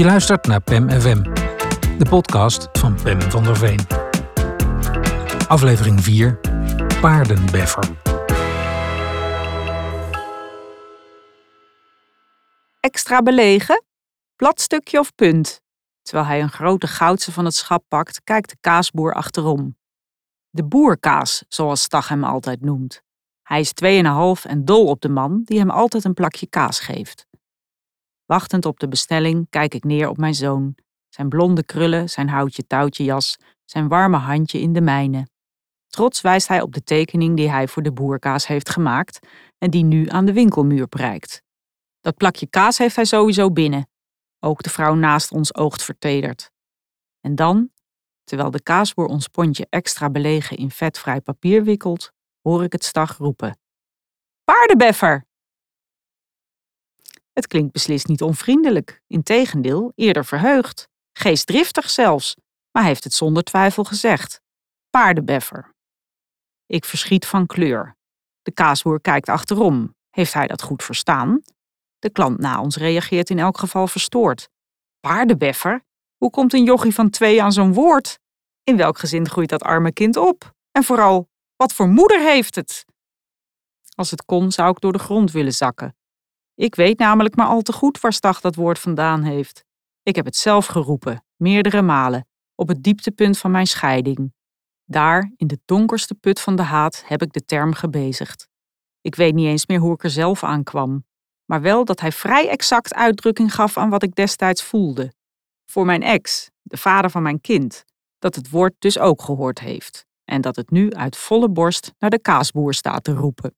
Je luistert naar PEM FM, de podcast van Pem van der Veen. Aflevering 4, Paardenbeffer. Extra belegen? Platstukje of punt? Terwijl hij een grote goudse van het schap pakt, kijkt de kaasboer achterom. De boerkaas, zoals Stag hem altijd noemt. Hij is 2,5 en dol op de man die hem altijd een plakje kaas geeft. Wachtend op de bestelling kijk ik neer op mijn zoon. Zijn blonde krullen, zijn houtje touwtje jas, zijn warme handje in de mijne. Trots wijst hij op de tekening die hij voor de boerkaas heeft gemaakt en die nu aan de winkelmuur prijkt. Dat plakje kaas heeft hij sowieso binnen. Ook de vrouw naast ons oogt vertederd. En dan, terwijl de kaasboer ons pondje extra belegen in vetvrij papier wikkelt, hoor ik het stag roepen. Paardenbeffer! Het klinkt beslist niet onvriendelijk, integendeel eerder verheugd, geestdriftig zelfs, maar heeft het zonder twijfel gezegd. Paardenbeffer. Ik verschiet van kleur. De kaasboer kijkt achterom. Heeft hij dat goed verstaan? De klant na ons reageert in elk geval verstoord. Paardenbeffer? Hoe komt een jochie van twee aan zo'n woord? In welk gezin groeit dat arme kind op? En vooral, wat voor moeder heeft het? Als het kon, zou ik door de grond willen zakken. Ik weet namelijk maar al te goed waar Stag dat woord vandaan heeft. Ik heb het zelf geroepen, meerdere malen, op het dieptepunt van mijn scheiding. Daar, in de donkerste put van de haat, heb ik de term gebezigd. Ik weet niet eens meer hoe ik er zelf aan kwam, maar wel dat hij vrij exact uitdrukking gaf aan wat ik destijds voelde. Voor mijn ex, de vader van mijn kind, dat het woord dus ook gehoord heeft en dat het nu uit volle borst naar de kaasboer staat te roepen.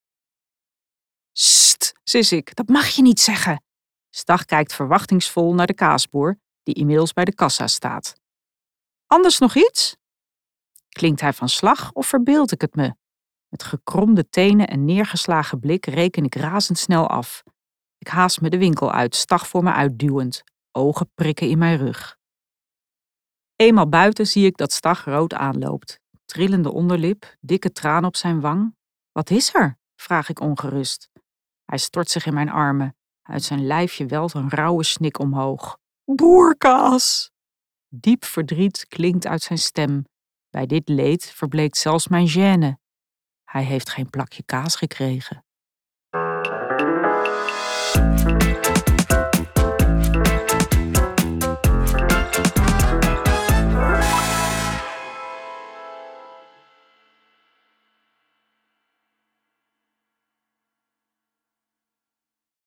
Sis ik, dat mag je niet zeggen. Stag kijkt verwachtingsvol naar de kaasboer, die inmiddels bij de kassa staat. Anders nog iets? Klinkt hij van slag of verbeeld ik het me? Met gekromde tenen en neergeslagen blik reken ik razendsnel af. Ik haast me de winkel uit, stag voor me uitduwend, ogen prikken in mijn rug. Eenmaal buiten zie ik dat Stag rood aanloopt. Trillende onderlip, dikke traan op zijn wang. Wat is er? vraag ik ongerust. Hij stort zich in mijn armen. Uit zijn lijfje welt een rauwe snik omhoog. Boerkaas! Diep verdriet klinkt uit zijn stem. Bij dit leed verbleekt zelfs mijn gêne. Hij heeft geen plakje kaas gekregen.